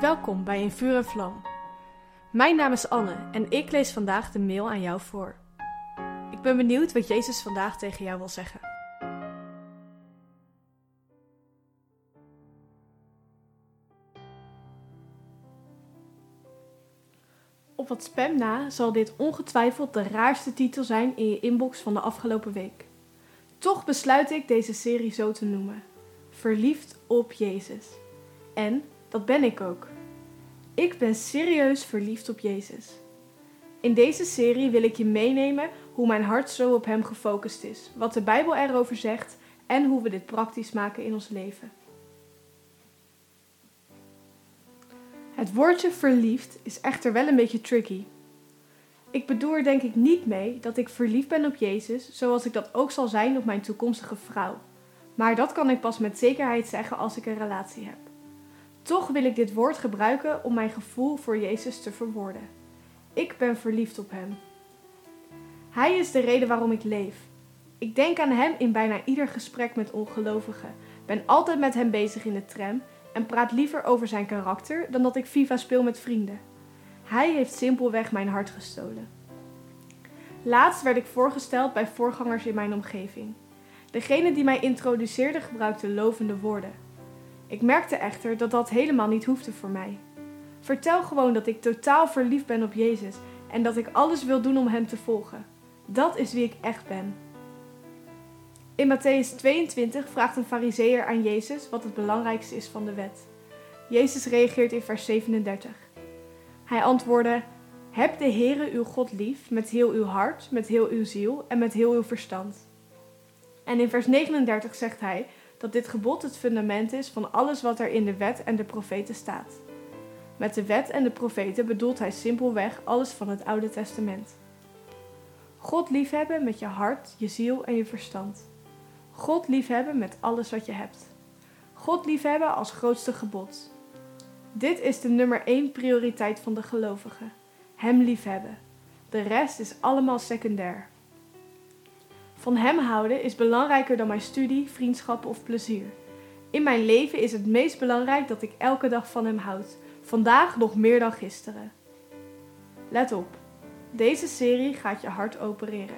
Welkom bij In Vuur en Vlam. Mijn naam is Anne en ik lees vandaag de mail aan jou voor. Ik ben benieuwd wat Jezus vandaag tegen jou wil zeggen. Op wat spam na zal dit ongetwijfeld de raarste titel zijn in je inbox van de afgelopen week. Toch besluit ik deze serie zo te noemen: Verliefd op Jezus. En dat ben ik ook. Ik ben serieus verliefd op Jezus. In deze serie wil ik je meenemen hoe mijn hart zo op Hem gefocust is, wat de Bijbel erover zegt en hoe we dit praktisch maken in ons leven. Het woordje verliefd is echter wel een beetje tricky. Ik bedoel er denk ik niet mee dat ik verliefd ben op Jezus, zoals ik dat ook zal zijn op mijn toekomstige vrouw. Maar dat kan ik pas met zekerheid zeggen als ik een relatie heb. Toch wil ik dit woord gebruiken om mijn gevoel voor Jezus te verwoorden. Ik ben verliefd op Hem. Hij is de reden waarom ik leef. Ik denk aan Hem in bijna ieder gesprek met ongelovigen, ben altijd met Hem bezig in de tram en praat liever over Zijn karakter dan dat ik FIFA speel met vrienden. Hij heeft simpelweg mijn hart gestolen. Laatst werd ik voorgesteld bij voorgangers in mijn omgeving. Degene die mij introduceerde gebruikte lovende woorden. Ik merkte echter dat dat helemaal niet hoefde voor mij. Vertel gewoon dat ik totaal verliefd ben op Jezus en dat ik alles wil doen om Hem te volgen. Dat is wie ik echt ben. In Matthäus 22 vraagt een fariseer aan Jezus wat het belangrijkste is van de wet. Jezus reageert in vers 37. Hij antwoordde: Heb de Heere uw God lief met heel uw hart, met heel uw ziel en met heel uw verstand. En in vers 39 zegt hij dat dit gebod het fundament is van alles wat er in de wet en de profeten staat. Met de wet en de profeten bedoelt hij simpelweg alles van het Oude Testament. God liefhebben met je hart, je ziel en je verstand. God liefhebben met alles wat je hebt. God liefhebben als grootste gebod. Dit is de nummer één prioriteit van de gelovigen. Hem liefhebben. De rest is allemaal secundair. Van Hem houden is belangrijker dan mijn studie, vriendschappen of plezier. In mijn leven is het meest belangrijk dat ik elke dag van Hem houd. Vandaag nog meer dan gisteren. Let op, deze serie gaat je hart opereren.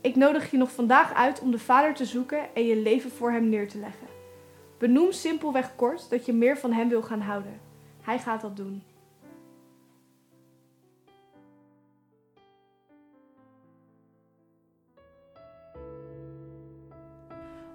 Ik nodig je nog vandaag uit om de Vader te zoeken en je leven voor Hem neer te leggen. Benoem simpelweg kort dat je meer van Hem wil gaan houden. Hij gaat dat doen.